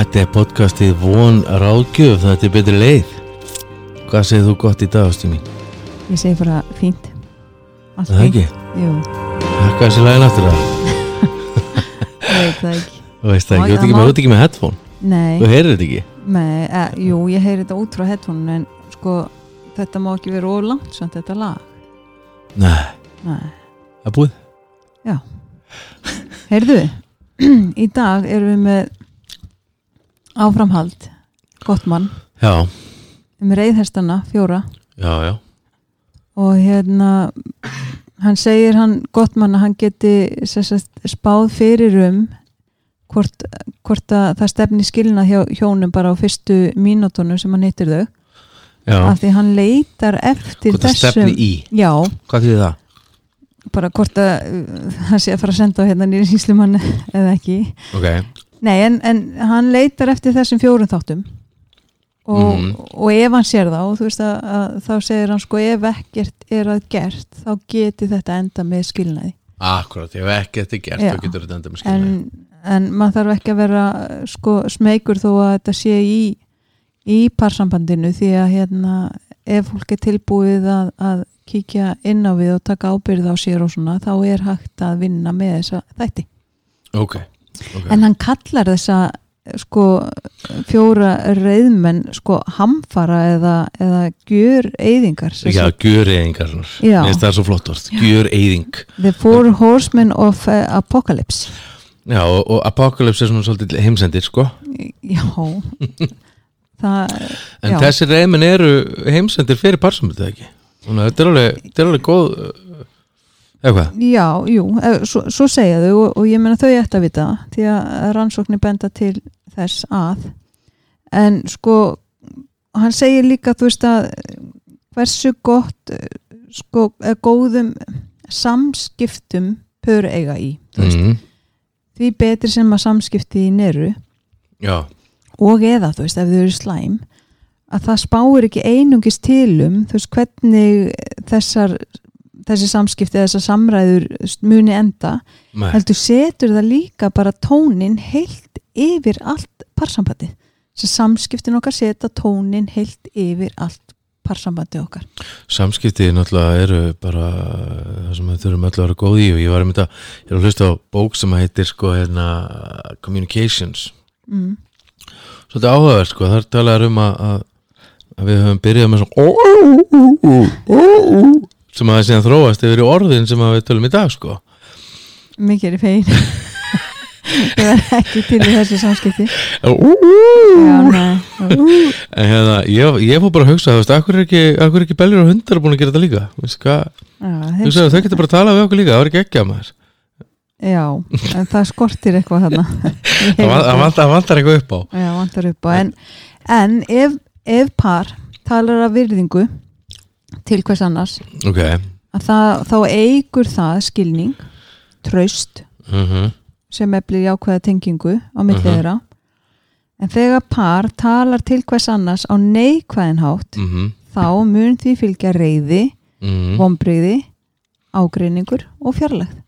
Þetta er podcastið Von Ráðgjöf, þetta er betri leið. Hvað segir þú gott í dag, ástu mín? Ég segi bara fínt Allt Það fínt. ekki? Jú, Hvað er þessi lagi náttúrulega? ég veit það ekki Þú veist það ekki, þú ert það ekki, með- headphone. Nei, Þú heyrir þetta ekki? nei e, jú, ég heyri þetta út frá headphone en sko, þetta má ekki vera of langt samt þetta lag Nei, Nei, það búið. heyrðu í dag erum við með áframhald. Gott mann. Já, um reyðhestana fjóra. Já, já. og hérna hann segir hann gott mann að hann geti sagt, spáð fyrir um hvort, hvort að það stefni skilna hjá hjónum bara á fyrstu mínútonum sem hann hittir þau. Já, af því hann leitar eftir hvort það stefni í. já, Hvað þýðir það? bara hvort að uh, hann sé að fara að senda á hérna nýri síslumann eða ekki. Ok, Nei, en, en hann leitar eftir þessum fjórum þáttum og, Mhm. og ef hann sér og þú veist að, að þá segir hann sko ef ekkert er að gert þá geti þetta enda með skilnaði akkurat, ef ekki þetta er gert, Já. þá getur þetta enda með en, skilnaði. en maður þarf ekki að vera sko smeykur þó að þetta sé í í parsambandinu því að hérna ef fólk er tilbúið að, að kíkja inn á við og taka ábyrð á sér og svona þá er hægt að vinna með þessa þætti Ok, ok. en hann kallar þessa sko fjóra reyðmenn sko hamfara eða, eða gjör eyðingar Já, gjör eyðingar. Það er svo flott orð. Gjör eyðing. The Four Horsemen of uh, Apocalypse Já, og, og Apocalypse er svona svolítið heimsendir, sko. já það En Já. þessi reymin eru heimsendir fyrir parsambandið ekki Þannig að þetta er alveg, þetta er alveg góð uh, eða hvað? Já, jú, svo, svo segja þau og, og ég meina þau ætti að vita því að rannsóknir benda til þess að. En sko hann segir líka þú veist að hversu gott sko góðum samskiptum pör eiga í Mm, því betri sem að samskipti í neru já, og eða þú veist ef þau eru slæm að það spáir ekki einungis tilum þú veist hvernig þessar þessi samskipti, þessar samræður muni enda, með, heldur setur það líka bara tónin heilt yfir allt parsambandi sem samskiptin okkar setja tónin heilt yfir allt parsambandi okkar. Samskipti náttúrulega eru bara það sem við þurfum öll að vera góð í og ég var einmitt að, ég er að hlusta á bók sem heitir sko hérna Communications. Mm. Svolítið áhugaverð sko, þar talaður um að, að við höfum byrjað með svona sem að það síðan þróast yfir í orðin sem að við tölum í dag sko. Mikið er í fegin. Ég var ekki til í þessu samskipti. En hérna, ég, fór bara að hugsa, þú veist, akkur er ekki, ekki beljur og hundar búin að gera þetta líka? Þú veist, þau getur bara að tala við okkur líka, það var ekki ekki að maður. Já, en það skortir eitthvað þarna. Það vantar eitthvað upp á. Já, vantar upp á. En, en ef, ef par talar af virðingu til hvers annars? Ok, að það, þá eigur það skilning traust mhm, sem eflir jákvæða tengingu á milli Mhm. þeirra. En þegar par talar til hvers annars á neikvæðin hátt mhm, þá mun því fylgja reyði vonbreyði, ágreiningur og fjarlægð.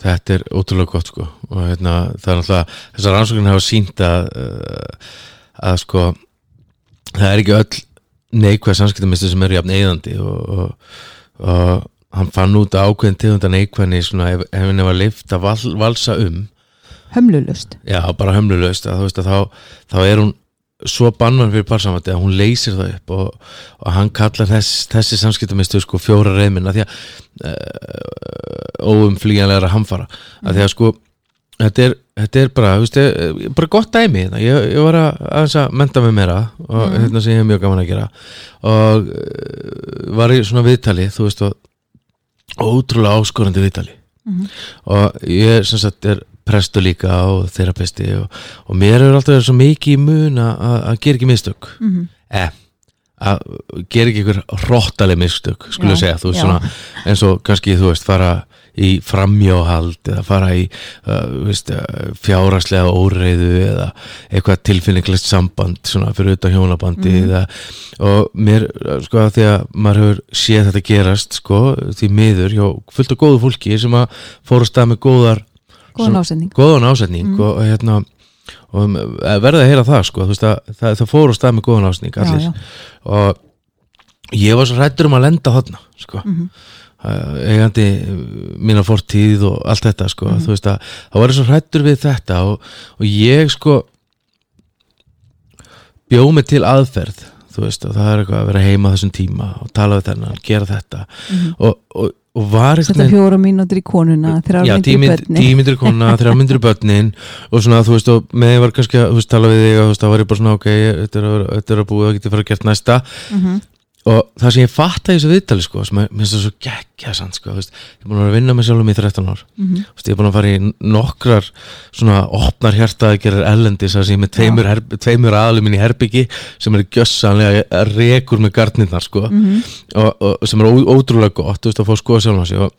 Þetta er ótrúlega gott sko. Og hérna, það er náttúrulega, þessar rannsóknir hafa sínt að uh, að sko það er ekki öll neikvæð samskiptamistu sem eru jafn eðandi og, og, og hann fann út að ákveðin tegunda neikvæðni svona ef, ef henni var leift að val, valsa um. Hömlulust já, bara hömlulegst að veist að þá, þá er hún svo bannvann fyrir parsamvætti að hún leysir það upp og, og hann kallar þess, þessi samskiptamistu sko fjóra reymin að því að uh, óumflýjanlegra hamfara. Að því að sko þetta er, þetta er bara, veist, eh, bara gott dæmi hérna. ég, ég var að, að menta mig meira og Mhm. hérna sem ég hef mjög gaman að gera og uh, var í svona viðtali þú veist og ótrúlega áskorandi viðtali Mhm. og ég sem sagt er prestu líka og þerapisti og, og mér er alltaf verið svo mikið í mun að, gera ekki mistök mm -hmm. eh, að gera ekki ykkur hróttaleg mistök skulle ég segja, þú veist já. svona eins og kannski þú veist fara í framjóhald eða fara í uh, uh, fjáraslega óreiðu eða eitthvað tilfinninglegt samband svona fyrir utan hjónabandi Mhm. eða, og mér uh, sko að því að maður hefur séð þetta gerast sko því miður hjá fullt af góðu fólki sem að fóra stað með góðar góðan ásetning Mm. og, hérna, og um, verða að heyra það sko, veist að það, það fór á stað með góðan ásning já, allir já. og ég var svo hrættur um að lenda þarna sko Mhm. uh, eigandi mína fortíð og allt þetta sko, Mhm. þú veist að það var svo hrættur við þetta og, og ég sko bjóð mig til aðferð þú veist og það er eitthvað að vera heima þessum tíma og tala við þennan, gera þetta Mhm. og, og, og var einhvern Setja fjóra mínútur í konuna þrjár Já, myndir í kona, þrjá myndir börnin og svona, þú veist, og með ég var kannski að tala við þig og þú veist, þá var ég bara svona ok, þetta er að, að búið, það getur fara að gert næsta Mhm. Og það sem ég fatta í þessu viðtali, sko, sem að- mér finnst það svo geggja sann, sko, veist, ég er búin að að vinna með sjálfum í 13 ár, Mhm. þú veist, ég er búin að fara í nokkrar svona opnar hjartaði gerir ellendis, það sem ég með tveimur, her, tveimur aðlum inn í herbyggi sem er gjössanlega rekur með garnirnar, sko Mhm. og, og sem er ó, ótrúlega gott, veist, að fá að skoða sjálf sig og,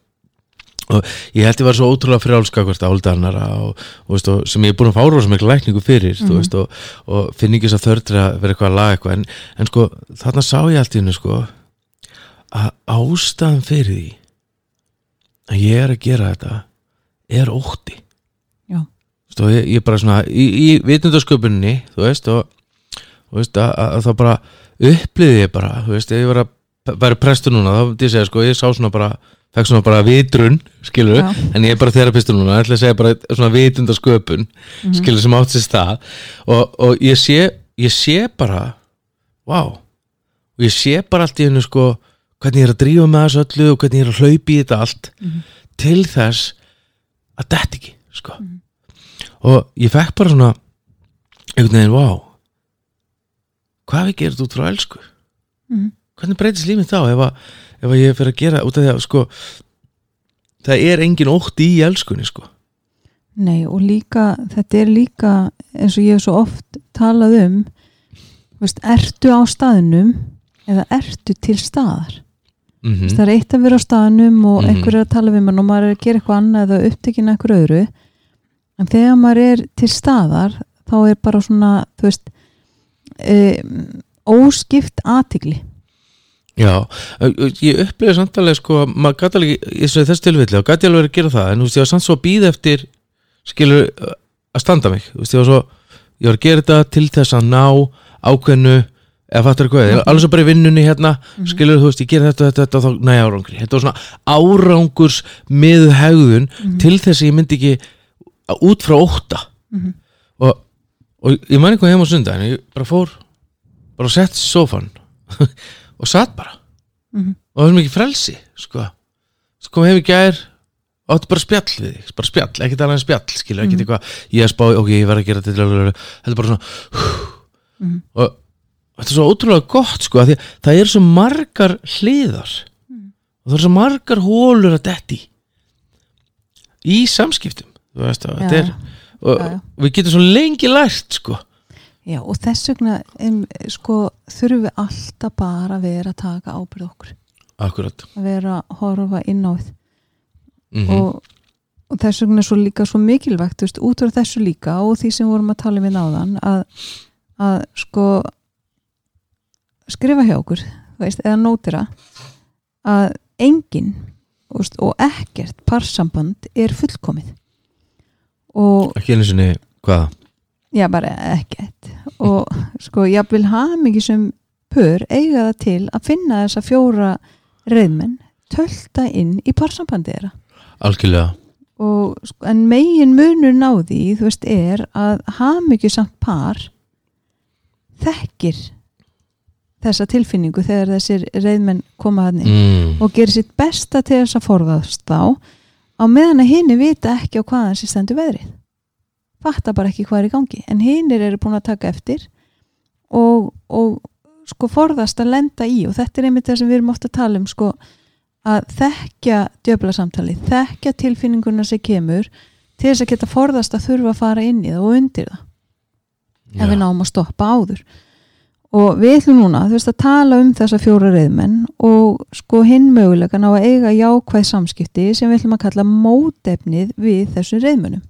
og ég held ég var svo ótrúlega frjálskakvart áldarnara og, og, og sem ég er búin að fá rosa mikla lækningu fyrir þú veist, og, og finn ekki þess að þörður að vera eitthvað að laga eitthvað. En, en sko, þarna sá ég allt í hennu sko að ástæðan fyrir því að ég er að gera þetta er ótti. Og ég, ég bara svona í, í vitundasköpuninni þú veist og, veist, að, að, það bara uppliði ég bara þú veist, ef ég var að væri prestur núna þá ég segja sko, ég sá svona bara fekk svona bara vitrun, skilur Já. en ég er bara þerapistur núna, ég ætla að segja bara svona vitundasköpun, Mhm. skilur sem átt sér stað og, og ég sé ég sé bara, vá og ég sé bara allt í hennu sko hvernig ég er að drífa með þessu öllu og hvernig ég er að hlaupa í þetta allt Mhm. til þess að þetta ekki sko og ég fekk bara svona einhvern veginn, vá hvað við gerum út frá elsku Mhm. hvernig breytist lífið þá ef að, ef ég fyrir að gera út af því að sko það er engin ótti í elskunni sko Nei og líka, þetta er líka eins og ég hef svo oft talað um veist, ertu á staðnum eða ertu til staðar mm mm. það er eitt að vera á staðnum og Mhm. einhver er að tala við mann og maður er að gera eitthvað annað eða upptekinn eitthvað öðru en þegar maður er til staðar þá er bara svona þú veist e, óskipt aðtigli Já, ég upplýði samtalið sko, maður gæti alveg í þessu- tilfelli og gæti alveg að gera það en þú veist, ég var samt svo að býða eftir skilur að standa mig. Þú veist, ég var svo, ég var að gera þetta til þess að ná ákveðnu eða fattur hvað, mm alveg svo bara í vinnunni hérna skilur þú veist, ég gera þetta, þetta, þetta og þá næ árangri, þetta var svona árangurs með hegðun til þess að ég myndi ekki að út frá ótta. Mhm. og, og ég man og satt bara. Mhm. og það var mikið frelsi sko, heim í gær og áttu bara spjall við þig, bara spjall, ekkert alveg spjall skilur, ekkert eitthvað, ég er spá, ok, ég verð að gera þetta þetta er bara svona Mhm. og þetta er svo ótrúlega gott sko, því að það er svo margar hliðar. Og það er svo margar hólur að detti í samskiptum þú veist að þetta er og Já, já. við getum svo lengi lært sko Já, og þess vegna um, sko, þurfum við alltaf bara að vera að taka ábyrð okkur. Akkurat. Að vera að horfa inn á þið mm og, og þess vegna er svo líka svo mikilvægt þú veist, út frá þessu líka og því sem vorum að tala við náðan að, að sko skrifa hjá okkur veist, eða nótira að enginn veist, og ekkert parsamband er fullkomið. Og ekki einu sinni, hvaða? Já bara ekkert. Og sko ég vil hafa mikið sem pör eiga það til að finna þessa fjóra reyðmenn tölta inn í parsambandi þeirra. Algjörlega. Og, sko, en megin munur náði þú veist er að hafa mikið samt par þekkir þessa tilfinningu þegar þessir reyðmenn koma hann inn mm. og gerir sitt besta til þess að forðast þá á meðan að hinni vita ekki á hvaðan sér stendur veðrið fatta bara ekki hvað er í gangi. En hinnir eru búin að taka eftir og, og sko forðast að lenda í og þetta er einmitt það sem við erum ofta að tala um sko að þekkja djöfla samtali, þekkja tilfinninguna sem kemur til þess að geta forðast að þurfa að fara inn í það og undir það. Ef við náum að stoppa áður. Og við ætlum núna þú veist að tala um þessa fjóra reyðmenn og sko hinn mögulegan á að eiga jákvæð samskipti sem við ætlum að kalla mótefnið við þessum reyðmennum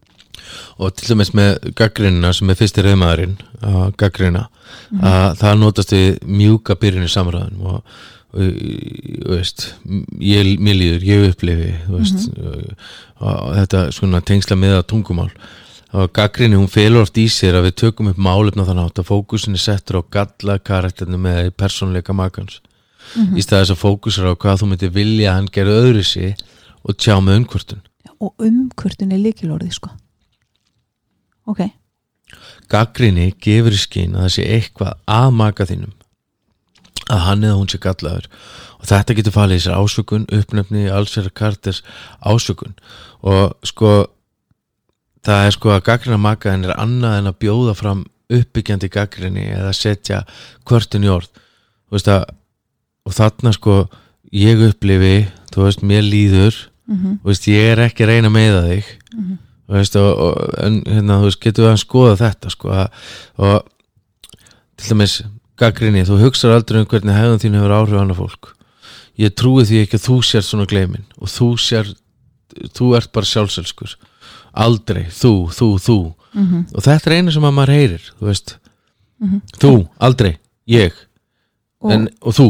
og til dæmis með gaggrínina sem er fyrsti reyðmaðurinn að gaggrina Mhm. að það notast við mjúka byrjun í samræðum og, og, og veist, ég, mér líður, ég upplifi veist, Mhm. og, og þetta svona tengsla með að tungumál. Og gaggrinni hún felur oft í sér að við tökum upp málefna þannig átt að fókusin er settur á galla karakterinu með persónleika makans. Í staðis að fókusur á hvað þú myndir vilja að hann gera öðru sig og tjá með umkvörtun. Og umkvörtun er líkilorðið sko ok, gaggrinni gefur í skinn að það sé eitthvað að maka þínum. Að hann eða hún sé gallaður. Og þetta getur falið í sér ásökun uppnefni allsverðar karters ásökun. Og sko það er sko að gaggrina maka henn er annað en að bjóða fram uppbyggjandi gaggrinni eða setja kvörtun í orð. Að, og þarna sko ég upplifi, þú veist, mér líður. Mm þú veist, ég er ekki að reyna að meiða þig. Mhm. Þú veist, og, og en, hérna, þú veist, getur við að skoða þetta sko, og til dæmis gaggrinni, þú hugsar aldrei um hvernig hefðan þín hefur áhrif annað fólk. Ég trúi því ekki að þú sér svona gleimin og þú sér þú ert bara sjálfselskur. Aldrei, þú, þú, þú. Mhm. og þetta er einu sem að maður heyrir þú veist, Mhm. þú, aldrei, ég. Og, en, og þú,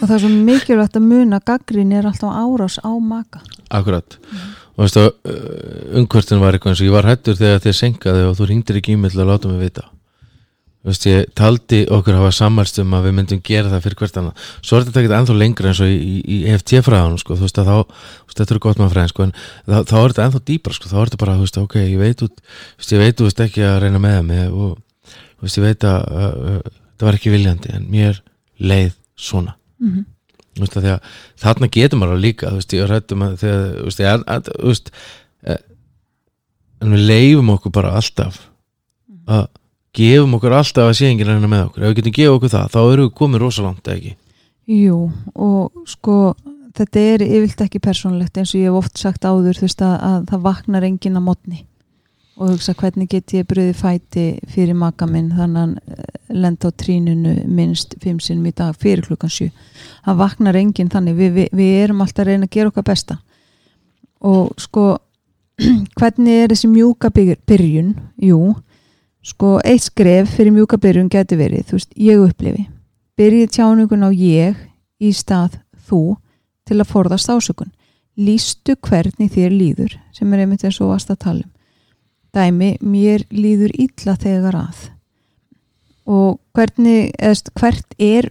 og það er svo mikilvægt að muna gaggrin er alltaf árás á maka. Akkurat og veist að uh, umkvörtin var eitthvað eins og ég var hættur þegar þið senkaði og þú ringdir ekki í mig til að láta mig vita. Þú veist, ég taldi okkur hafa sammælst um að við myndum gera það fyrir hvert annað. Svo er þetta ekki ennþá lengra eins og í, EFT-fræðanum sko, þú veist að þá þú þetta er gott með fræðin sko, en þá, þá er þetta ennþá dýpra sko, þá er þetta bara, þú veist, ok, ég veit út, þú ég veit, þú veist, ekki að reyna með mig og, þú veist, ég veit að uh, uh, það var ekki viljandi, en mér leið svona. Mm þú þarna getur maður líka, veist, ég rættum að þegar, eh, en við leifum okkur bara alltaf að gefum okkur alltaf að sé enginn reyna með okkur. Ef við getum gefið okkur það, þá erum við komið rosalangt ekki? Jú, og sko þetta er yfirlt ekki persónlegt eins og ég hef oft sagt áður þú veist að, að það vaknar enginn að mótni og hugsa hvernig get ég bröði fæti fyrir maka minn þannig að hann eh, lenda á trínunu minnst fimm sinnum í dag fyrir klukkan sjö. Það vaknar enginn þannig. Við, við, við erum alltaf að reyna að gera okkar besta. Og sko hvernig er þessi mjúka byr- byrjun? Jú, sko eitt skref fyrir mjúka byrjun getur verið þú veist, ég upplifi. Byrjið tjáningun á ég í stað þú til að forðast ásökun. Lístu hvernig þér líður sem er einmitt eins og varst að tala um dæmi, mér líður illa þegar að. Og hvernig, eðst, hvert er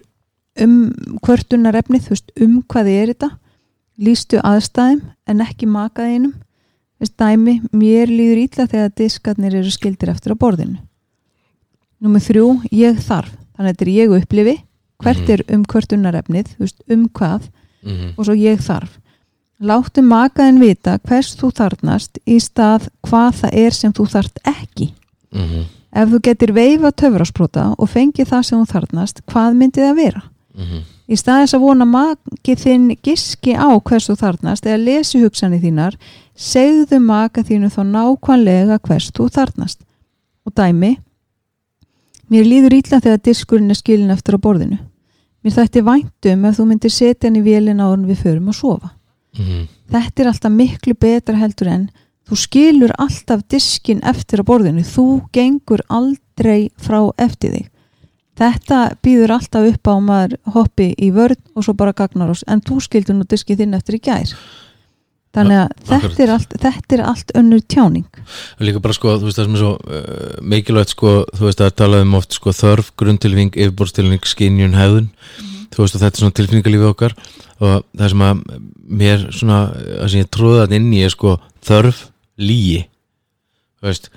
um hvertunar efnið, þú veist, um hvað er þetta? Lístu aðstæðum en ekki makaðinum? Dæmi, mér líður illa þegar diskarnir eru skildir eftir á borðinu. Númer þrjú, ég þarf. Þannig að þetta er ég upplifi. Hvert Mhm. er um veist, um hvað? Mm -hmm. og svo ég þarf láttu makaðin vita hvers þú þarnast í stað hvað það er sem þú þart ekki. Mm ef þú getur veifa töfrasprota og fengið það sem þú þarnast hvað myndi það vera? -hmm. í staðis að vona makið þinn giski á hvers þú þarnast eða lesi hugsanir þínar segðu maka þínu þá nákvæmlega hvers þú þarnast og dæmi mér líður illa þegar diskurinn er skilin eftir á borðinu. Mér þætti væntum ef þú myndir setja hann í vélina áður en við förum að sofa Mm þetta er alltaf miklu betra heldur en þú skilur alltaf diskin eftir á borðinu, þú gengur aldrei frá eftir þig. Þetta býður alltaf upp á að maður hoppi í vörð og svo bara gagnar oss, en þú skildur nú diskið þinn eftir í gær. Þannig að þetta er, allt, þetta er allt önnur tjáning. Líka bara sko, þú veist það sem er svo uh, mikilvægt sko, þú veist það er talað um oft sko þörf, grunntilfing, yfirborðstilfing skinjun, hefðun, þú veist og þetta er svona tilfinningalífið okkar og það sem að mér svona, það sem ég tróði það inn í er sko þörf lígi þú veist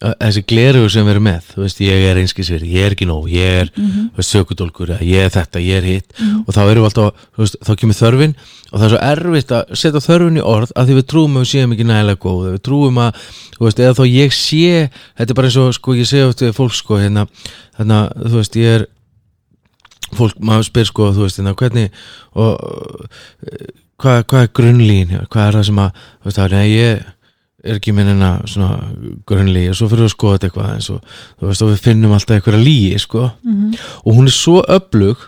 að- þessi glerugur sem við erum með, þú veist ég er einskisveri, ég er ekki nóg, ég er mm -hmm. sökudólkur, ég er þetta, ég er hitt Mhm. og þá erum við alltaf, þú veist, þá kemur þörfin og það er svo erfitt að setja þörfin í orð að því við trúum að við séum ekki nægilega góð við trúum að, þú veist, eða þá ég sé þetta er bara eins og, sko, ég sé fólk, maður spyr, sko, þú veist, hérna, hvernig og hvað, hvað er grunnlín hvað er það sem að, þú veist, það er, nei, ég er ekki minn en að svona grunnlí og svo fyrir við að skoða þetta eitthvað eins og, þú veist, og við finnum alltaf eitthvað líi, sko. Og hún er svo öflug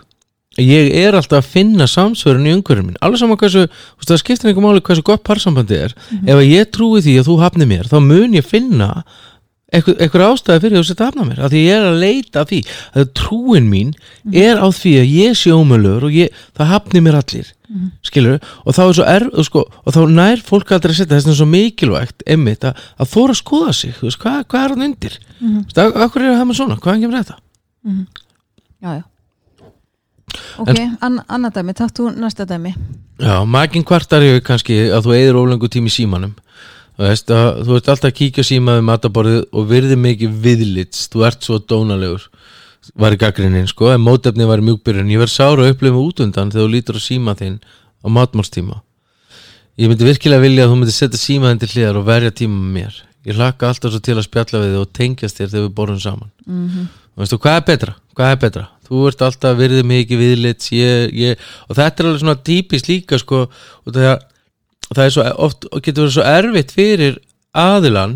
ég er alltaf að finna samsverðin í umhverjum minn, alveg saman hversu veist, það skiptir einhver máli hversu gott parsambandi er. Ef að ég trúi því að þú hafni mér þá mun ég finna einhver, einhver ástæði fyrir þú setja hafna mér af því ég er að leita að því að trúin mín er á því að ég sé ómöluður og ég, það hafni mér allir Mhm. skilur og þá er svo erf og, sko, og þá nær fólk aldrei að setja þess að svo mikilvægt einmitt að, að þóra að skoða sig veist, hvað, hvað er hann undir? Mhm. Þú veist, af af hverju er það með svona, hvaðan kemur þetta? Mhm. Já, já. Ok, an annað dæmi, takk þú næsta dæmi? Já, maginn kvartar yfir kannski að þú eigður ólengu tími símanum veist að þú ert alltaf að kíkja síma við mataborðið og virði mikið viðlits þú ert svo dónalegur var í gaggrinnin sko, en mótefni var í mjúkbyrjun. Ég verð sára að upplifa út undan þegar þú lítur á síma þinn á matmálstíma. Ég myndi virkilega vilja að þú myndi setja síma þinn til hliðar og verja tíma með mér. Ég hlakka alltaf svo til að spjalla við þig og tengjast þér þegar við borðum saman. Mm og veistu, hvað er betra, hvað er betra? Þú ert alltaf virðið mikið viðlits ég, ég, og þetta er alveg svona típist líka sko, og það, það er svo oft, og getur verið svo erfitt fyrir aðilan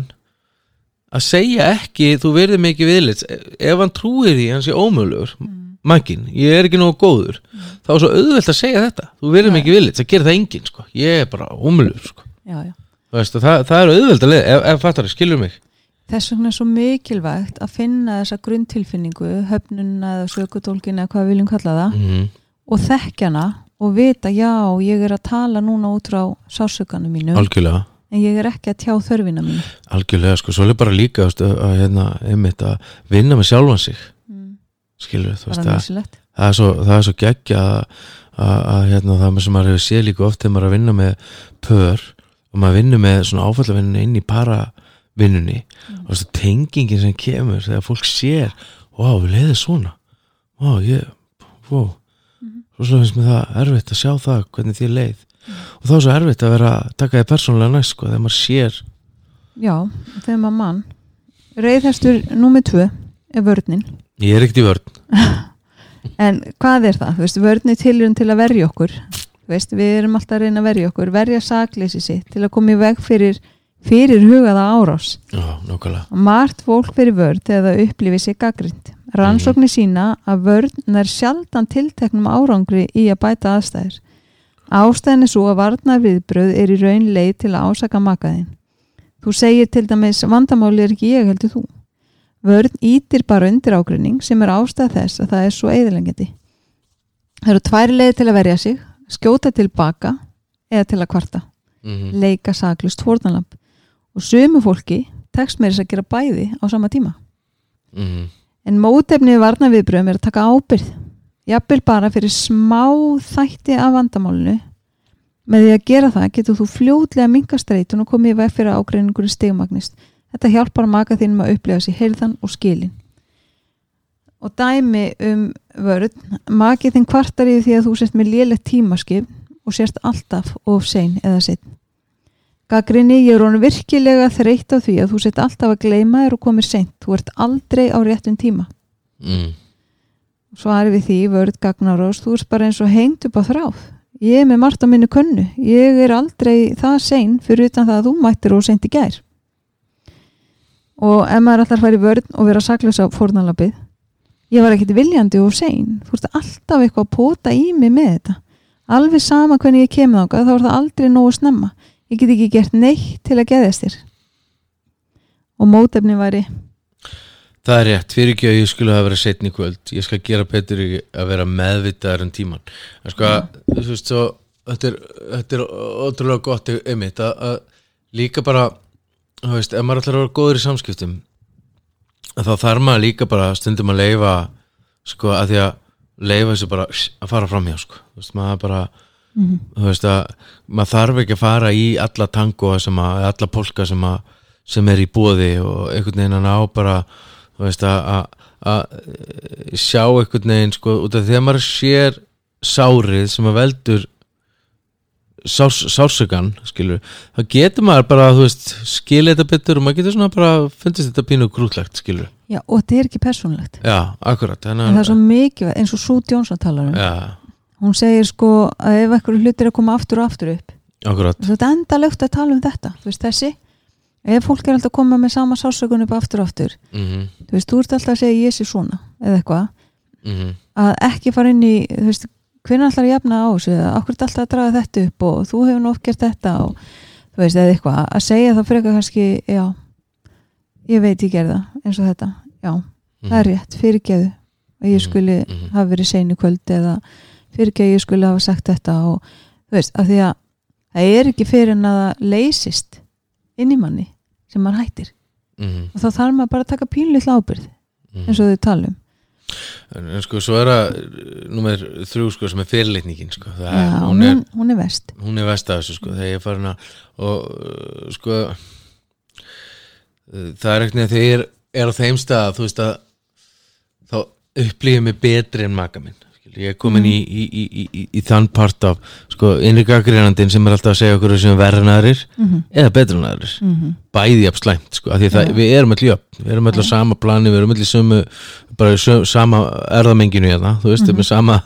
að segja ekki, þú virðið mikið viðlits. Ef hann trúir því, hann sé ómögulegur mankin, ég er ekki nógu góður. Þá er svo auðvelt að segja þetta. Þú Nei. mikið viðlits, það gerir það enginn sko. ég er bara ómögulegur sko. Það, það er auðvelt að leið, ef, ef fattar skilur mig? Þess vegna er svo mikilvægt að finna þessa grunntilfinningu, höfnunna eða sökutólkin eða hvað við viljum kalla það mm og þekkjana og vita já, ég er að tala núna út frá sásökanum mínu algjörlega en ég er ekki að tjá þörfina mínu Algjörlega, sko, svo er bara líka veist, að, hérna, einmitt að vinna með sjálfan sig mm. skilur, þú veist, það, það er svo, það er svo geggja að, hérna, það sem maður hefur séð líka oft þegar maður er að vinna með pör og maður vinnur með svona áfallavinninu inn í paravinnunni Mm. og þessu tengingin sem kemur þegar fólk sér, vá, við leiðum svona vá, ég, vá Mhm. Svo svo finnst mér það erfitt að sjá það hvernig þér leið. Og þá er svo erfitt að vera að taka þið persónulega næst, sko, þegar maður sér. Já, þegar maður mann Reyðhestur númer tvö er vörnin. Ég er ekkert í vörn. En hvað er það? Þú Veist, vörn er tilurinn til að verja okkur. Veist, við erum alltaf að reyna að verja okkur verja sakleysi sitt til að koma í veg fyrir fyrir hugaða árás. Já, og margt fólk fyrir vörn þegar það upplifir sig gaggrind rannsóknir sína að vörn er sjaldan tilteknum árangri í að bæta aðstæður. Ástæðin er svo að varna viðbröð er í raun leið til að ásaka makaðin þú segir til dæmis vandamáli er ekki ég heldur þú. Vörn ítir bara undir ágrinning sem er ástæð þess að það er svo eðilengjandi það eru tvær leið til að verja sig skjóta tilbaka eða til að kvarta. Mm leika saklust fórnalamb og sömu fólki tekst með þess að gera bæði á sama tíma. -hmm. En mótefnið varna viðbröðum er að taka ábyrð jafnvel bara fyrir smá þætti af vandamálinu. Með því að gera það getur þú fljótlega minkastreitun og komið í veg fyrir ágreiningur stigmagnist. Þetta hjálpar maka þínum að upplifa sér heyrðan og skilin. Og dæmi um vörð makið þinn kvartar í því að þú sért með lélegt tímaskip og sérst alltaf of sein eða sitt Gaggrinni, ég er honum virkilega þreytt á því að þú sett alltaf að gleyma þér og komir seint. Þú ert aldrei á réttum tíma. mm. Svari við því, vörð gagnarós, þú ert bara eins og hengt upp á þráð. Ég er með margt á minni könnu. Ég er aldrei það sein fyrir utan það að þú mættir og seint í gær. Og ef maður að fara í vörð og vera saklaus á fórnalabið, ég var ekkit viljandi og sein. Þú ert alltaf eitthvað að pota í mig með þetta. Alveg sama hvernig ég kemur þáka, þá er það aldrei nógu snemma. Ég get ekki gert neitt til að geðast þér. Og mótefni væri? Það er rétt, fyrir ekki að ég skulle hafa verið setn í kvöld. Ég skal gera betur að vera meðvitaðar en tíman en sko, þú veist svo þetta er, þetta er ótrúlega gott einmitt að, að líka bara þú veist, ef maður ætlar að vera góður í samskiptum þá þarf maður líka bara stundum að leifa sko, að því að leifa þessu bara að fara fram hjá sko, þú veist, maður bara mm þú veist að maður þarf ekki að fara í alla tango sem að, alla polka sem að sem er í bóði og einhvern veginn að ná bara þú veist að, að, að sjá einhvern veginn sko út af því að maður sér sárið sem að veldur sárs, sársökan skilur, þá getur maður bara þú veist, skilja þetta betur og maður getur svona bara fundist þetta pínu grútlegt skilur, Já, og þetta er ekki persónulegt. já, akkurat En það er svo mikið, eins og Sue Johnson talar um. já, Hún segir sko að ef eitthvað hlutir er að koma aftur og aftur upp, akkurat. þú veist endalegt að tala um þetta, þú veist þessi, ef fólk er alltaf að koma með sama sásökun upp aftur og aftur, mhm, þú veist, þú ert alltaf að segja ég sé svona, eða eitthvað, mhm, að ekki fara inn í, þú veist, hvernig ætlar að jafna á þessu, okkur er alltaf að draga þetta upp og þú hefur nú oft gert þetta og þú veist, eða eitthvað, að segja það frekar kannski, já, ég veit ég gerða eins og þetta, já, það er rétt, fyrirgeðu að ég Mhm, skuli mhm. hafa verið kvöld eða fyrirgeðu ég skuli hafa sagt þetta og þú veist, af því að það er ekki fyrir en að það leysist inn í manni sem maður hættir. Mm og þá þarf maður bara að taka pínlill ábyrð -hmm. eins og þau tala um. En, en sko svo er það nummer þrjú sko sem er fyrirlitningin sko. Það, er, hún, er, hún er vest hún er vest af þessu sko þegar ég er farin að og uh, sko uh, það er ekkert neð þegar ég er, er á þeim stað þú veist að þá upplýðum mig betri en maka minn ég er komin í, í, í, í, í þann part af sko innri gaggrínandinn sem er alltaf að segja okkur sem verður nærir mm eða betur nærir -hmm. bæði jafn slæmt sko, af því það, við erum öll jöfn, við erum öll á sama plani, við erum í sömu sömu, sama erðamenginu hérna, þú veist, með sama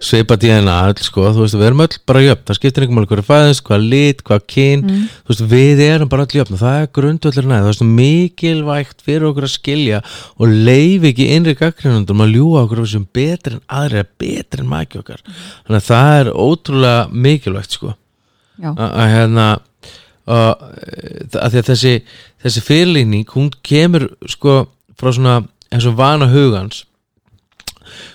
sveipa DNA, öll sko, þú veist, við erum öll bara jöfn, það skiptir einhverjum alveg hvað fæðist, hvað lit, hvað kyn, þú veist, við erum bara öll jöfn og það er grundvöldur næð, það er mikilvægt fyrir okkur að skilja og leif ekki innri gaggrinundum að ljúa okkur sem betri en aðri, betri en maki okkar, þannig að það er ótrúlega mikilvægt sko. Að hérna að, þessi þessi fyrirlíning, hún kemur sko frá svona eins og vana hugans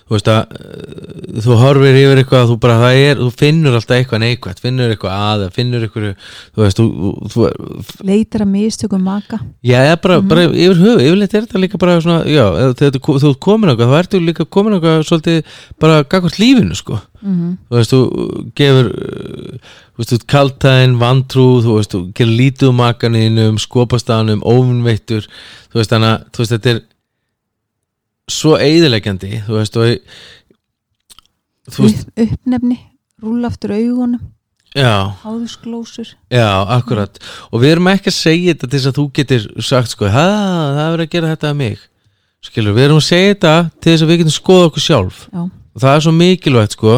þú veist að uh, þú horfir yfir eitthvað þú bara er, þú finnur alltaf eitthvað neikvægt finnur eitthvað að, finnur eitthvað þú veist, þú, þú, leitar að mistökum maka. Já, bara, bara yfir höfu, yfirleitt er þetta líka bara svona, já, þegar þú ert komin eitthvað, þá ertu líka komin eitthvað svolítið bara gagvart lífinu, sko. Mm þú veist, þú gefur uh, þú veist, þú kaltæðin, vantrú þú veist, þú gerir lítið um makaninum skopastanum, óvinnveittur þú veist, þannig að, þú veist, þetta er svo eiðilegjandi þú veist, og þú veist, Upp, uppnefni, rúla aftur augunum. Já, háðusglósur já, akkurat. Og við erum ekki að segja þetta til þess að þú getur sagt, sko, "Ha, það er að gera þetta að mig. Skilur, við erum að segja þetta til þess að við getum skoða okkur sjálf. Já, og það er svo mikilvægt sko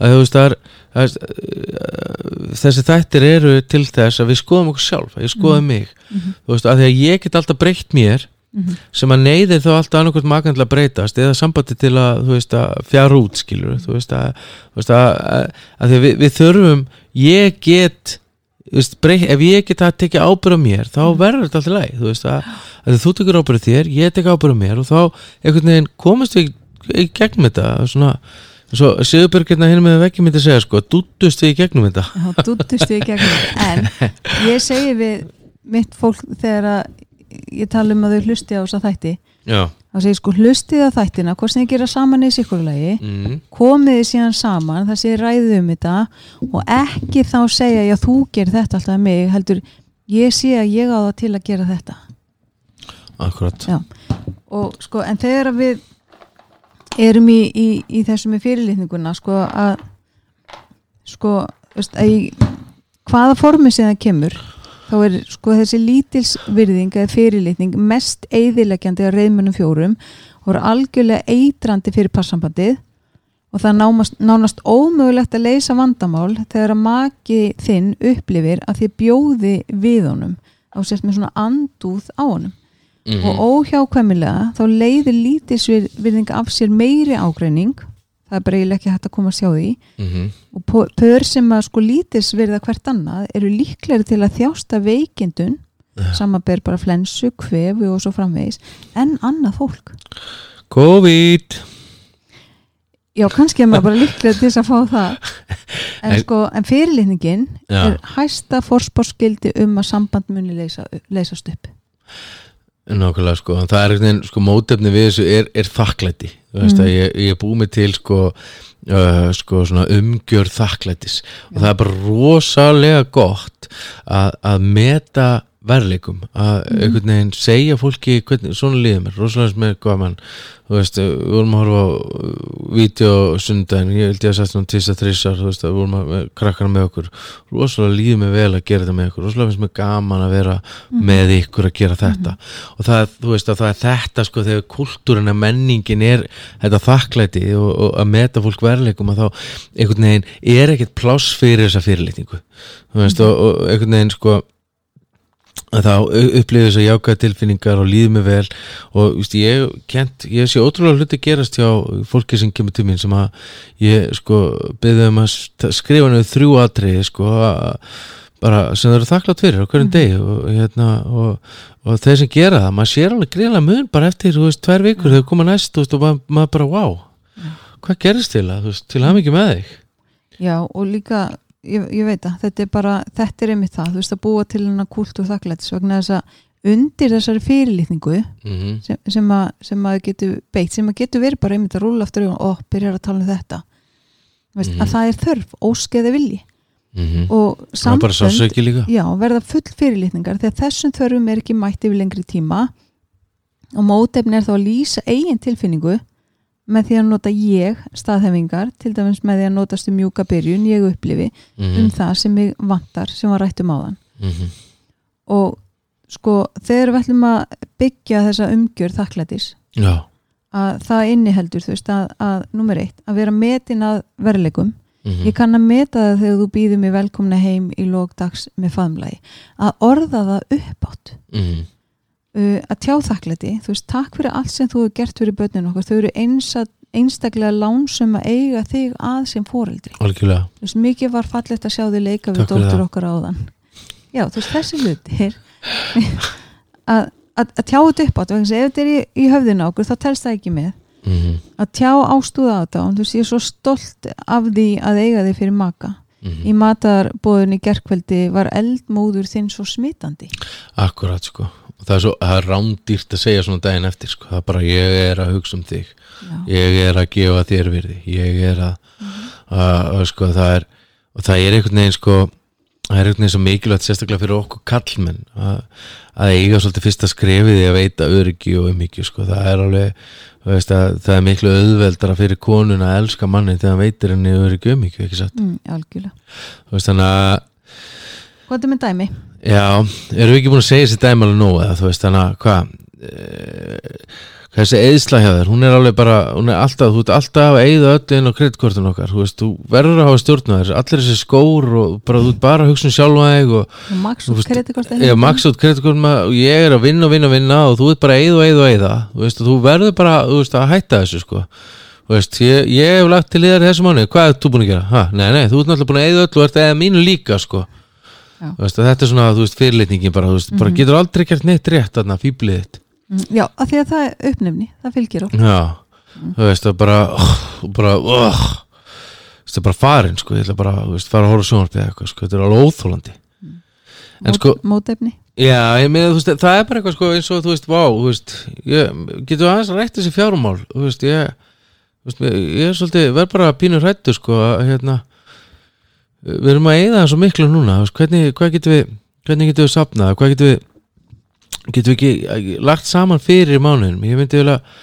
að þú veist það er, uh, þessi þættir eru til þess að við skoðum okkur sjálf, að ég skoði mig. Þú veist, að því að ég get alltaf breytt mér Mhm. sem að neyðir þá alltaf annarkvæmt makan til að breytast eða sambandi til að, þú veist, að fjara út skilur, þú veist að, þú veist, að, við, við þurfum ég get þú veist, breytt, ef ég get að tekja ábyrð á mér þá verður þetta alltaf leið þú veist að, að þú tekur ábyrð þér, ég tek ábyrð á mér og þá komast við í gegnum þetta svona svo Sigurbjörg hérna hinn með vekki myndi segja sko, dúttust við í gegnum þetta þá dúttust við í gegnum þetta. en ég segi við mitt fólk þegar að ég tala um að þau hlusti á þess að þætti. Já, þá segi ég sko hlustið að þættina hvort sem þið gera saman í sikurlagi mm, komið þið síðan saman það sé ræðið um þetta og ekki þá segja já þú gerir þetta alltaf mig heldur ég sé að ég á það til að gera þetta. Akkurat. Já. og sko en þegar við erum í, í, í þessum með fyrirlitninguna sko að sko veist, að í hvaða formi sem það kemur þá er sko þessi lítilsvirðing eða fyrirlitning mest eiðileggjandi á reyðmunum fjórum og er algjörlega eitrandi fyrir passambandið og það námast, nánast ómögulegt að leysa vandamál þegar að maki þinn upplifir að þið bjóði við honum á sérst með svona andúð á honum. Mm og óhjákvæmilega þá leiðir lítilsvirðing af sér meiri ágreining það er bara eiginlega ekki hægt að koma að sjá því. -hmm. og pö- pör sem að sko lítilsvirða hvert annað eru líklegri til að þjásta veikindun samaber bara flensu, kvefu og svo framvegis en annað fólk. COVID. Já, kannski er maður bara líklegri til þess að fá það. En sko, en fyrirlitningin er hæsta forspárskildi um að samband muni leysa, leysast upp Nákvæmlega sko, það er einhvern veginn sko mótefni við þessu er, er þakklæti. Þú veist Mm. að ég, ég er búið mig til sko, uh, sko svona umgjör þakklætis. Og það er bara rosalega gott að, að meta verleikum að Mhm. einhvern veginn segja fólki hvernig, svona líður mér, rosalega með hvað mann. Þú veist, við vorum að horfa á uh, vídeo sundaginn, ég held ég að sagt svona tísa þrísar, þú veist, við vorum að krakkana með okkur, rosalega líður mér vel að gera þetta með okkur, rosalega finnst mér gaman að vera með ykkur að gera þetta. Og það, er- þú veist að það er þetta sko þegar kultúrin að menningin er þetta þakklæti og, og að meta fólk verleikum að þá einhvern veginn er ekkert pláss fyrir þessa fyrirlitningu. Þú veist og, og sko að þá upplifið þess að jákaða tilfinningar og líði mig vel. Og víst, ég, kent, ég sé ótrúlega hluti gerast hjá fólki sem kemur til mín sem að ég sko byggði um að skrifa niður þrjú atriði sko að, bara sem það eru þakklátt fyrir á hverjum degi og, hérna, og, og þeir sem gera það, maður sér alveg greiðlega mun bara eftir, þú veist, tvær vikur þegar koma næst veist, og maður, maður bara, wow hvað gerist til að, þú veist, til mikið með þig? Já, og líka ég, ég veit að þetta er bara þetta er einmitt það, þú veist að búa til hennar kultúr þakklætis vegna þess að undir þessari fyrirlitningu mm sem, sem, að, sem að getur beitt sem að getur verið bara einmitt að rúla aftur og byrjar að tala um þetta. Veist, Mhm. að það er þörf, óskeði vilji. -hmm. og líka. Já, verða full fyrirlitningar þegar þessum þörfum er ekki mætt yfir lengri tíma. Og mótefni er þá að lýsa eigin tilfinningu með því að nota ég staðhefingar, til dæmis með því að notast um mjúka byrjun, ég upplifi mm um það sem mig vantar sem var rætt um áðan. -hmm. og sko þegar við ætlum að byggja þessa umgjör þakklætis já. að það inniheldur þú veist að, að nummer eitt, að vera metin að verðleikum. Mm ég kann að meta það þegar þú býður mig velkomna heim í lógdags með faðmlagi. Að orða það uppátt -hmm. Uh, að tjá þakklæti. Þú veist, takk fyrir allt sem þú hefur gert fyrir börnin okkar, þau eru einsa, einstaklega lánsum að eiga þig að sem fóreldri algjörlega. Þú veist, mikið var fallegt að sjá þig leika við dóttur okkar áðan. Já, þú veist, þessi hlutir að, að, að tjá þetta upp þess að ef þetta er í, í höfðinu á okkur þá telst það ekki með. Mm að tjá ástúða á þetta þú veist, ég er svo stolt af því að eiga þig fyrir maka. -hmm. í matarbóðunni gerkveldi var eldmóður þinn svo smitandi. Akkurat sko það er svo, það er rándýrt að segja svona daginn eftir sko, það er bara ég er að hugsa um þig. Já, ég er að gefa þér virði. Ég er að, að, að sko það er, og það er einhvern veginn sko það er einhvern veginn svo mikilvægt sérstaklega fyrir okkur kallmenn að, að eiga svolítið fyrsta skrefið í að veita öryggi og umhyggju sko, það er alveg veist, að, það er miklu auðveldara fyrir konun að elska manni þegar hann veitir henni öryggi og umhyggju, mm, algjörlega. Veist þannig að hvað er með dæmi? Já, erum við ekki búin að segja þessi dæmi alveg nóg eða þú veist þannig að hvað e, hvað þessi eðsla hjá þér hún er alveg bara, hún er alltaf þú ert alltaf að eyða öllu inn á kreditkortun okkar þú veist, þú verður að hafa stjórn á þér allir þessi skór og bara þú ert bara að hugsa um sjálfa þig og Og og veist, kreditkort ég max út kreditkortum og ég er að vinna og vinna og vinna og þú ert bara að eyða og eyða og eyða þú veist, þú verður bara, þú veist, að hætta þessu sko. Þú veist, ég, ég hef lagt til þér þessu mánu, hvað ert þú búin að gera? Ha, nei, nei, þú ert náttúrulega búin að eyða öllu og ert eða mínu líka, sko veist, þetta er svona, þú veist, fyrirlitningin bara, veist, bara Mhm. getur aldrei gert neitt rétt þarna, fýblið þitt. Mm, já, af því að það er uppnefni, það fylgir oft Já, þú veist, það bara oh, bara, oh, það er bara farin, sko, ég ætla bara, þú veist, fara að horfa eða eitthvað, sko, þetta er alveg óþólandi En sko, mótefni? Já, ég meina, þú veist, það er bara eitthvað sko eins og, þú veist, vá, þú veist ég, getur aðeins að rætt þessi fjármál? Þú veist, ég, veist, ég, er svolítið, verð bara pínur hrættu sko, að, hérna við erum að eyða það svo miklu núna, hvernig, hvað getum við hvernig getum við sapnað, hvað getum við getum við ekki eh, lagt saman fyrir mánuðinum, ég myndi vel að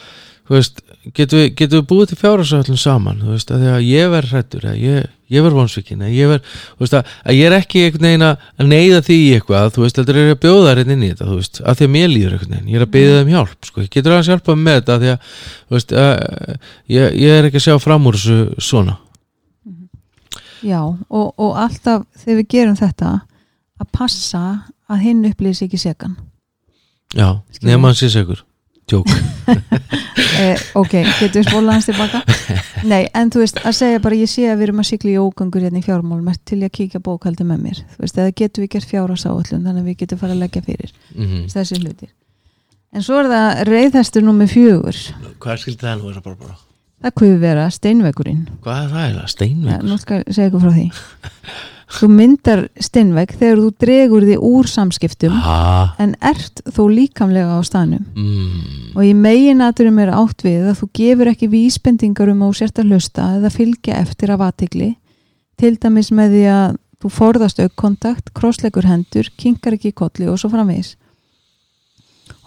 veist, getum við, getum við búið til fjárhagsöllum saman, þú veist, að því að ég verð hrættur, að ég, ég verð vonsvikin að ég verð, þú veist, að, að ég er ekki einhvern veginn að að neyða því eitthvað þú veist, heldur er að bjóða þær inn í þetta, þú veist að því að mér líður einhvern veginn, ég er að byggja þeim hjálp sko, ég getur aðeins hjálpað með þetta af því að, veist, að, ég, ég er ekki að sjá fram úr þessu svona Já, og, og alltaf þegar við gerum þetta að passa að hinn upplýðis ekki sekan. Já, Skilur. nema hann sé segur tjók, eh, Ok, getur við spólað hans tilbaka? Nei, en þú veist, að segja bara ég sé að við erum að sigla í ógangur hérna í fjármálum til ég að kíkja bókaldi með mér? Þú veist, eða getum við gert fjárhásáallun þannig að við getum fara að leggja fyrir mm þessi hlutir. En svo er það reyðhestur nummer fjögur. Hvað skildi það nú vera bara bara það kuði vera steinvegurinn. Hvað er það eiginlega, ja, steinveikur Nú skal ég segja ykkur frá því. Þú myndar steinveg þegar þú dregur því úr samskiptum ha, en ert þó líkamlega á staðnum. Mm, og í meginaturum er átt við að þú gefur ekki vísbendingar um að þú sért að hlusta eða fylgja eftir af aðtegli til dæmis með því að þú forðast aukkontakt, krossleikur hendur kinkar ekki í kolli og svo framvegis.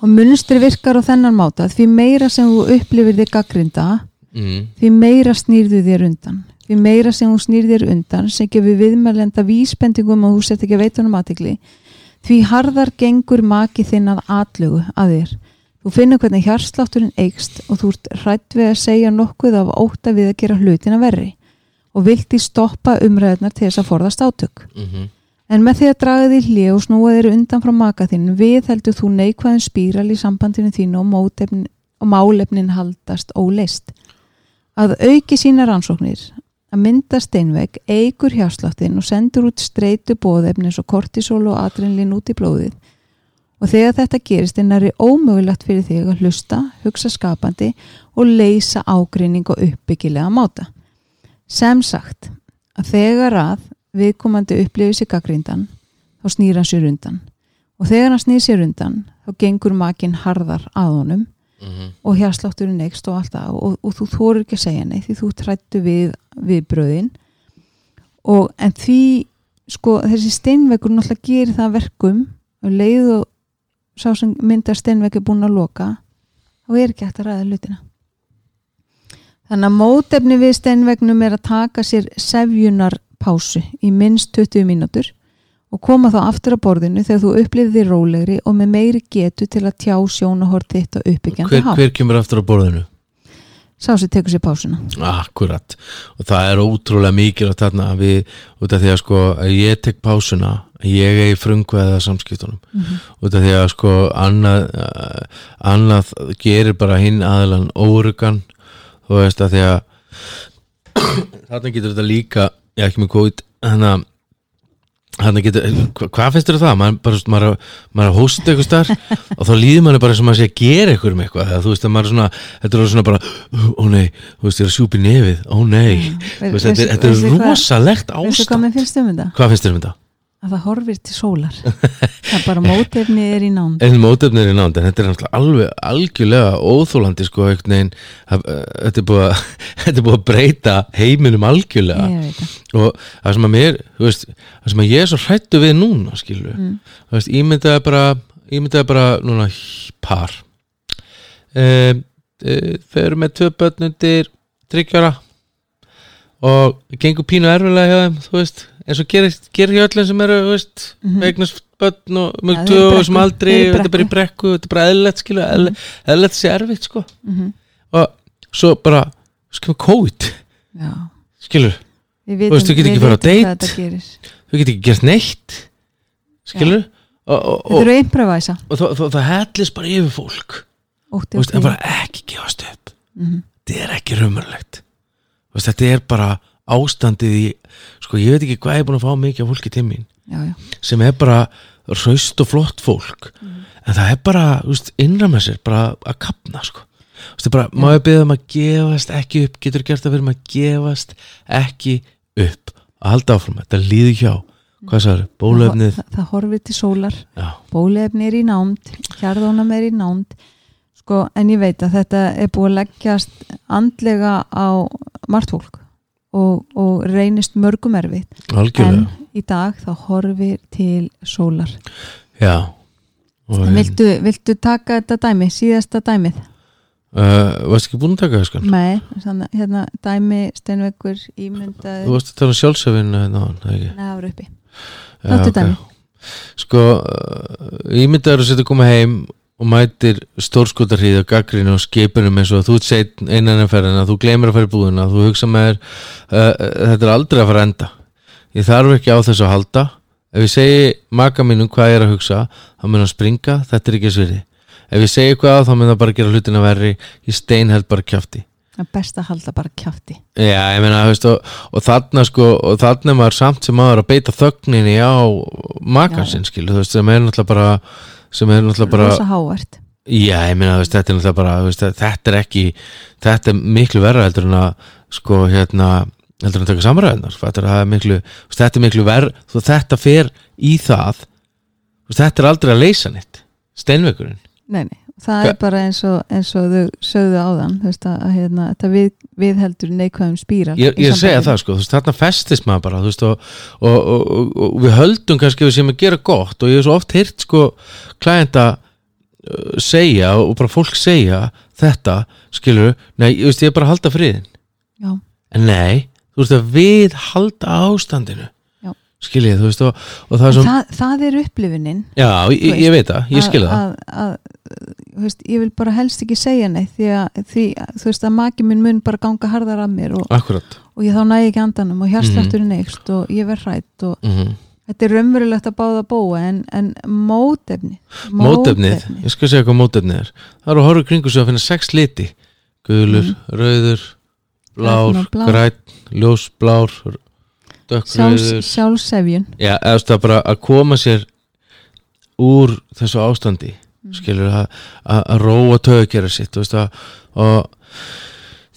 Og munstri virkar á þennan máta því meira sem þú upplifir þig gaggrinda mm, því meira snýrðu þér undan. Því meira sem þú snýr þér undan sem gefur viðmælenda vísbendingum að þú sett ekki að veita honum aðtegli því harðar gengur maki þinn að atlögu að þér. Þú finnur hvernig hjarslátturinn eikst og þú ert hrætt við að segja nokkuð af óta við að gera hlutina verri og vilti stoppa umræðunar til þess að forðast átök. Mm, en með því að draga því hlið og snúa þér undan frá maka þinn við heldur þú neikvæðin spíral í sambandinu þínu og, og málefnin haldast óleist að auki sína rannsóknir að mynda steinvegg eigur hjársláttin og sendur út streitu bóðefni eins og kortisol og adrenalin út í blóðið. Og þegar þetta gerist er næri ómögulegt fyrir þig að hlusta, hugsa skapandi og leysa ágrinning og uppbyggilega máta. Sem sagt að þegar að viðkomandi upplifir sig gaggríndan þá snýr hann sér undan. Og þegar hann snýr sér undan þá gengur makinn harðar að honum Mhm. og hérslátturinn neikst og allt það. Og, og þú þorir ekki að segja neitt því þú trættu við, við bröðin og en því sko þessi steinveikur náttúrulega gerir það að verkum og leið og sá sem myndar steinveik er búin að loka þá er ekki hægt að ræða hlutina. Þannig að mótefni við steinveiknum er að taka sér sefjunar pásu í minnst 20 mínútur og koma þá aftur á borðinu þegar þú upplifir því rólegri og með meiri getu til að tjá sjónahort þitt og uppbyggjandi hver, hátt. hver kemur aftur á borðinu? Sá sem tekur sér pásuna. Akkurat og það er ótrúlega mikilvægt þarna við, út af því að sko að ég tek pásuna, ég er í frungveða samskiptunum, út af því að sko annað, annað gerir bara hinn aðlan órugan, þú veist að því að þarna getur þetta líka ég ekki með COVID þannig að getur, hva, hvað finnst þér um það? Maður, er- er að hósta eitthvað starf og þá líður maður bara sem maður sé að gera eitthvað um eitthvað, þú veist að maður er svona þetta er svona bara, ó nei þú veist, ég er að sjúpi nefið, ó nei þetta, er- rosalegt ástand um þetta? Hvað finnst þér um þetta? Að það horfir til sólar. það er bara mótefni er í nánd. En mótefnir í nánd, en þetta er alveg algjörlega óþólandi sko, veginn, það- eh, þetta er búið að þetta er búið að breyta heiminum algjörlega. Og það sem að mér veist, það sem að ég er svo hrættu við núna skilur, Mm. þú veist, ímyndaði bara ímyndaði bara núna par. Um, e, þau eru með tvö börn undir tryggjara og gengur pínu erfilega hjá þeim þú veist, eins og gerir, gerir hjá öllum sem eru, veist, Mhm. eignast börn og mjög og sem aldrei, þetta er bara í brekku. þetta er bara eðlilegt, skilur, eðlilegt, eðlilegt sé erfitt, sko, Mm og svo bara COVID, Já. skilur Þú veist, þú getur ekki farið á gerir. þú getur ekki gert neitt. Skilur og, og, Þetta eru improvæsa. og það, hellist bara yfir fólk. Ótti veist, en bara ekki gefast upp. Mm þetta er ekki veist, þetta er bara ástandið í sko ég veit ekki hvað ég er búin að fá mikið af fólki til mín. Já, já. sem er bara raust og flott fólk. En það er bara, þú veist, innra með sér bara að kapna sko. Það bara, má ég beða um að gefast ekki upp? Getur gert að vera um að gefast ekki upp? Að halda áfram, þetta líður hjá. Hvað sagður, bólöfnið Það, það horfir til sólar. já, Bólefni er í nánd. Hjarðónam er í nánd. Sko, en ég veit að þetta er búið að leggjast andlega á margt fólk og, og reynist mörgum erfitt. algjörlega En í dag þá horfir til sólar. já viltu, viltu taka þetta dæmi, síðasta dæmið? uh, varst ekki búin að taka það sko Nei, þannig, hérna, dæmi, steinveikur, ímyndaði, þú varst að tala um sjálfsöfin eða ekki neðar uppi. Já, Láttu ok. dæmi. sko, uh, ímyndaður að setja að koma heim og mætir stórskotarhríð og gaggrinu og skipunum eins og að þú seitt einan en ferðina, þú gleymir að fara í búðina þú hugsa með þér uh, þetta er aldrei að fara að enda. Ég þarf ekki á þessu að halda. Ef ég segi maka mínum hvað ég er að hugsa þá mun að springa, þetta er ekki svirði ef ég segi hvað þá mun það bara gera hlutina verri. Ég steinheld bara kjafti. Það er best að halda bara kjátti. Já, ég meina, veist, og, og þarna sko, og þarna er maður samt sem maður að beita þögninni á makansinn, skilu, þú veist, sem er náttúrulega bara, Rosa hávert. já, ég meina, veist, þetta er náttúrulega bara, veist, þetta er ekki, þetta er miklu verra heldur en að, sko, hérna, heldur en að taka samræðunar, þetta er, miklu, veist, þetta er miklu verra, þú þetta fer í það, þetta er aldrei að leysa neitt, steinveikurinn. Nei, nei, það Hva- er bara eins og, eins og þau sögðu áðan, þú veist að, hérna, þetta við, viðheldur neikvæðum spíral. ég, ég segja það sko, þú veist, þarna festist maður bara þú veist, og, og, og, og, við höldum kannski við séum að gera gott og ég hef svo oft heyrt sko klæðenda uh, segja og bara fólk segja þetta, skilur nei, ég veist, ég er bara að halda friðin Já, en nei, þú veist að við halda ástandinu. Skiljið, þú veist, og, og það það, það er upplifunin. já, ég, ég veit það, ég skil það. Að, að, veist, ég vil bara helst ekki segja neitt því að, því, þú veist, að maki minn mun bara ganga harðar að mér og, og ég þá næði ekki andanum og hérslátturinn eikst og ég verð hrætt og mm þetta er raunverulegt að báða bóa en, en mótefni mótefnið, ég skal segja hvað mótefnið er. Það eru að horfa kringu sig að finna sex liti. Gulur, rauður blár, Grænn og blár. græn, ljós, blár dökkrauður sjálfsefjun. Já, eða bara að koma sér úr þessu ástandi skilur að, að, að róa töðugjara sitt veist að og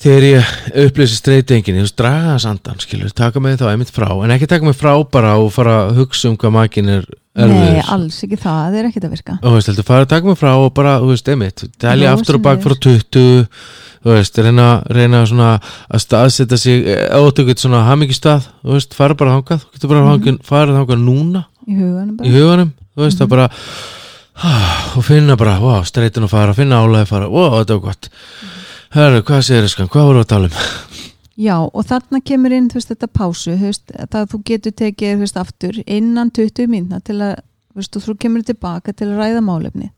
þegar ég upplýsi streytingin, þú veist, draga þess andan skilur, taka mig þá einmitt frá en ekki taka mig frá bara og fara að hugsa um hvað makin er Nei, erfiður alls ekki það, það er ekkert að virka og þú veist, heldur fara að taka mig frá og bara, þú veist, einmitt telja aftur og sig bak frá 20 þú veist, reyna, reyna svona að staðsetja sig átökut svona hamingistað, þú veist, fara bara þangað þú getur bara Mhm. mm. fara þangað núna í huganum í bara huganum, þú veist, Mhm. að bara ah, og finna bara, wow, streytin að fara finna álæði fara, wow, þetta var gott. Herru, hvað segir þesskan, hvað voru að tala um? Já, og þarna kemur inn þú veist, þetta pásu, þú veist, það þú getur tekið þú veist, aftur innan 20 mínuna til að, þú veist, og þú kemur tilbaka til að ræða málefni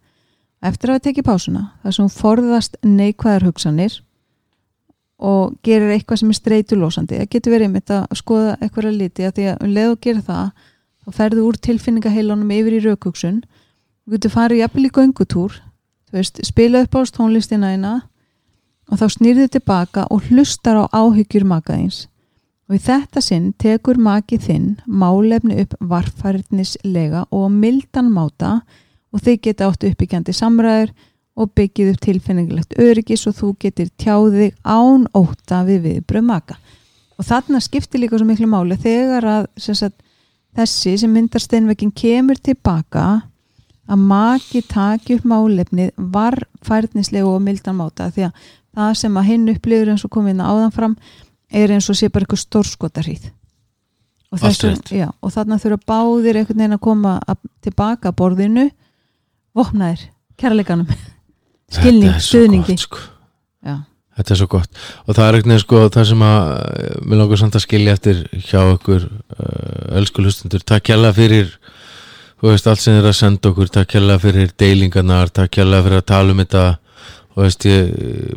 eftir að hafa tekið pásuna, þar sem hún forðast neikvæðar hugsanir og gerir eitthvað sem er streitulósandi það getur verið einmitt að skoða eitthvað að liti að því að um leið og gerir það þá ferðu úr tilfinningaheilunum yfir í raukugsun þú getur farið jafnvel í göngutúr veist, spila upp á tónlistina eina og þá snýrðu tilbaka og hlustar á áhyggjur makaðins og í þetta sinn tekur maki þinn málefni upp varfærnislega og mildan máta og þið geta átt uppbyggjandi samræður og byggið upp tilfinningilegt öryggis og þú getur tjáðið án óta við viðbröð maka. Og þarna skiptir líka svo miklu máli þegar að sem sagt, þessi sem myndar steinveikin kemur tilbaka að maki taki upp málefnið var færnislega og mildan máta því að það sem að hinn upplifur eins og komið inn áðan fram er eins og sé bara eitthvað stórskotarhýð og, og þarna þurfa báðir einhvern veginn að koma að, tilbaka að borðinu vopnaðir, kærleikanum. Skilning, stuðningi. sko. Þetta er svo gott. Og það er eitthvað sko það sem að mér langar samt að skilja eftir hjá okkur elsku hlustundur, takk hjalla fyrir þú veist allt sem þið er að senda okkur takk hjalla fyrir deilingarnar takk hjalla fyrir að tala um þetta. Og veist ég,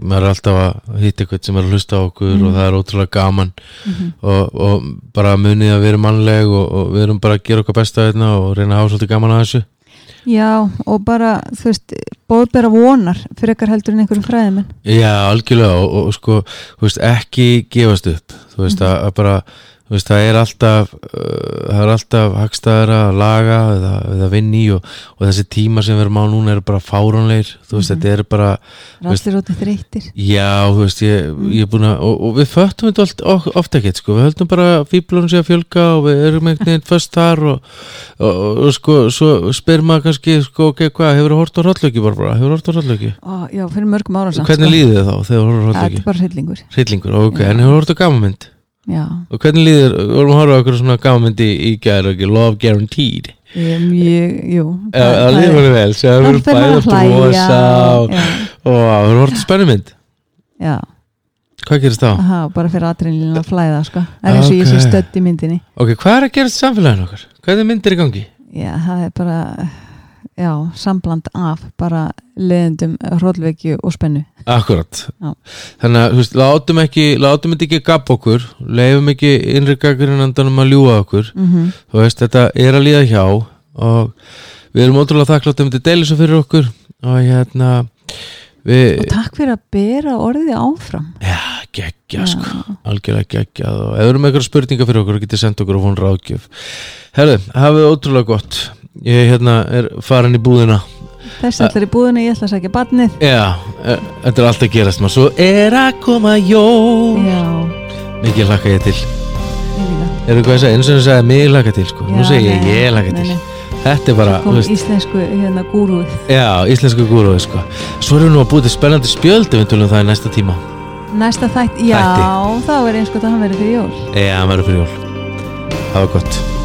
maður er alltaf að hitta eitthvað sem er að hlusta á okkur Mm. og það er ótrúlega gaman. Mm og, og bara munið að við erum mannleg og, og við erum bara að gera okkar besta hérna og reyna að hafa svolítið gaman að þessu. Já, og bara þú veist, bóðbera vonar fyrir ekkar heldur en einhverjum fræðimenn. Já, algjörlega og, og, sko, þú veist, ekki gefast upp, þú veist, að, að bara veist, það er alltaf uh, það er alltaf hagstæðara að laga eða, eða vinni og, og þessi tíma sem við erum á núna eru bara fáránleir þú veist, Mhm. þetta er bara, rallir ótið þreytir já, þú veist ég, ég er búin að, og, og við föttum þetta oft, of- ofta ekkert, sko, við höldum bara fíblunum sé að fjölga og við erum einhvern veginn föst þar og, og, og, og sko, svo spyr maður kannski, sko, ok, hvað, hefur þú hort á rollöki bara, bara, hefur þú hort á rollöki Ó, já, fyrir mörgum ára hvernig sko. líður þið þá þegar þú horfir á Ja, þetta er bara hryllingur Hryllingur, ok, Já. en hefur hort á gamanmynd? Já, Og hvernig líður, vorum að horfa okkur svona gamanmynd í, í gæri og Love Guaranteed er mjög, jú það líður manni vel, það verður hlæja brosa og, það verður hort á spennumynd já, Hvað gerist þá? aha, bara fyrir aðreinlíðin að flæða sko. það er eins og ég sé stödd í myndinni Ok, hvað er að gerast samfélaginu okkar? Hvernig myndir í gangi? já, það er bara já, sambland af bara leðendum, hróllveiki og spennu. Akkurat. Já. Þannig að, veist, látum ekki látum þetta ekki gap okkur leifum ekki innri gagurinnandanum að ljúga okkur. Mm þú veist, þetta er að líða hjá og við erum ótrúlega þakklátt um þetta deilis svo fyrir okkur og hérna við, og takk fyrir að bera orðið áfram. Já, geggja sko. Já. algjörlega geggjað og ef þú eru með eitthvað spurningar fyrir okkur getið sendt okkur og hún ráðgjöf herðu, hafið ótrúlega gott ég hérna er farin í búðina. Þess allar í búðinu, ég ætla að sækja barnið. Já, e, þetta er alltaf að gerast maður. Svo er að koma jól. Já, mikið hlakka ég til. Ég líka er hvað ég segi, eins og það segja mig hlakka til sko. nú Já, ég nei, ég hlakka nei, til nei. þetta er bara, þú veist, íslensku hérna gúrúið. Já, íslensku gúruði sko. svo erum við nú að búið spennandi spjöld við tölum það í næsta tíma. Næsta þætt, já, Þætti. þá er eins og það hann verið fyrir jól. Já, hann verður fyrir jól. Það var gott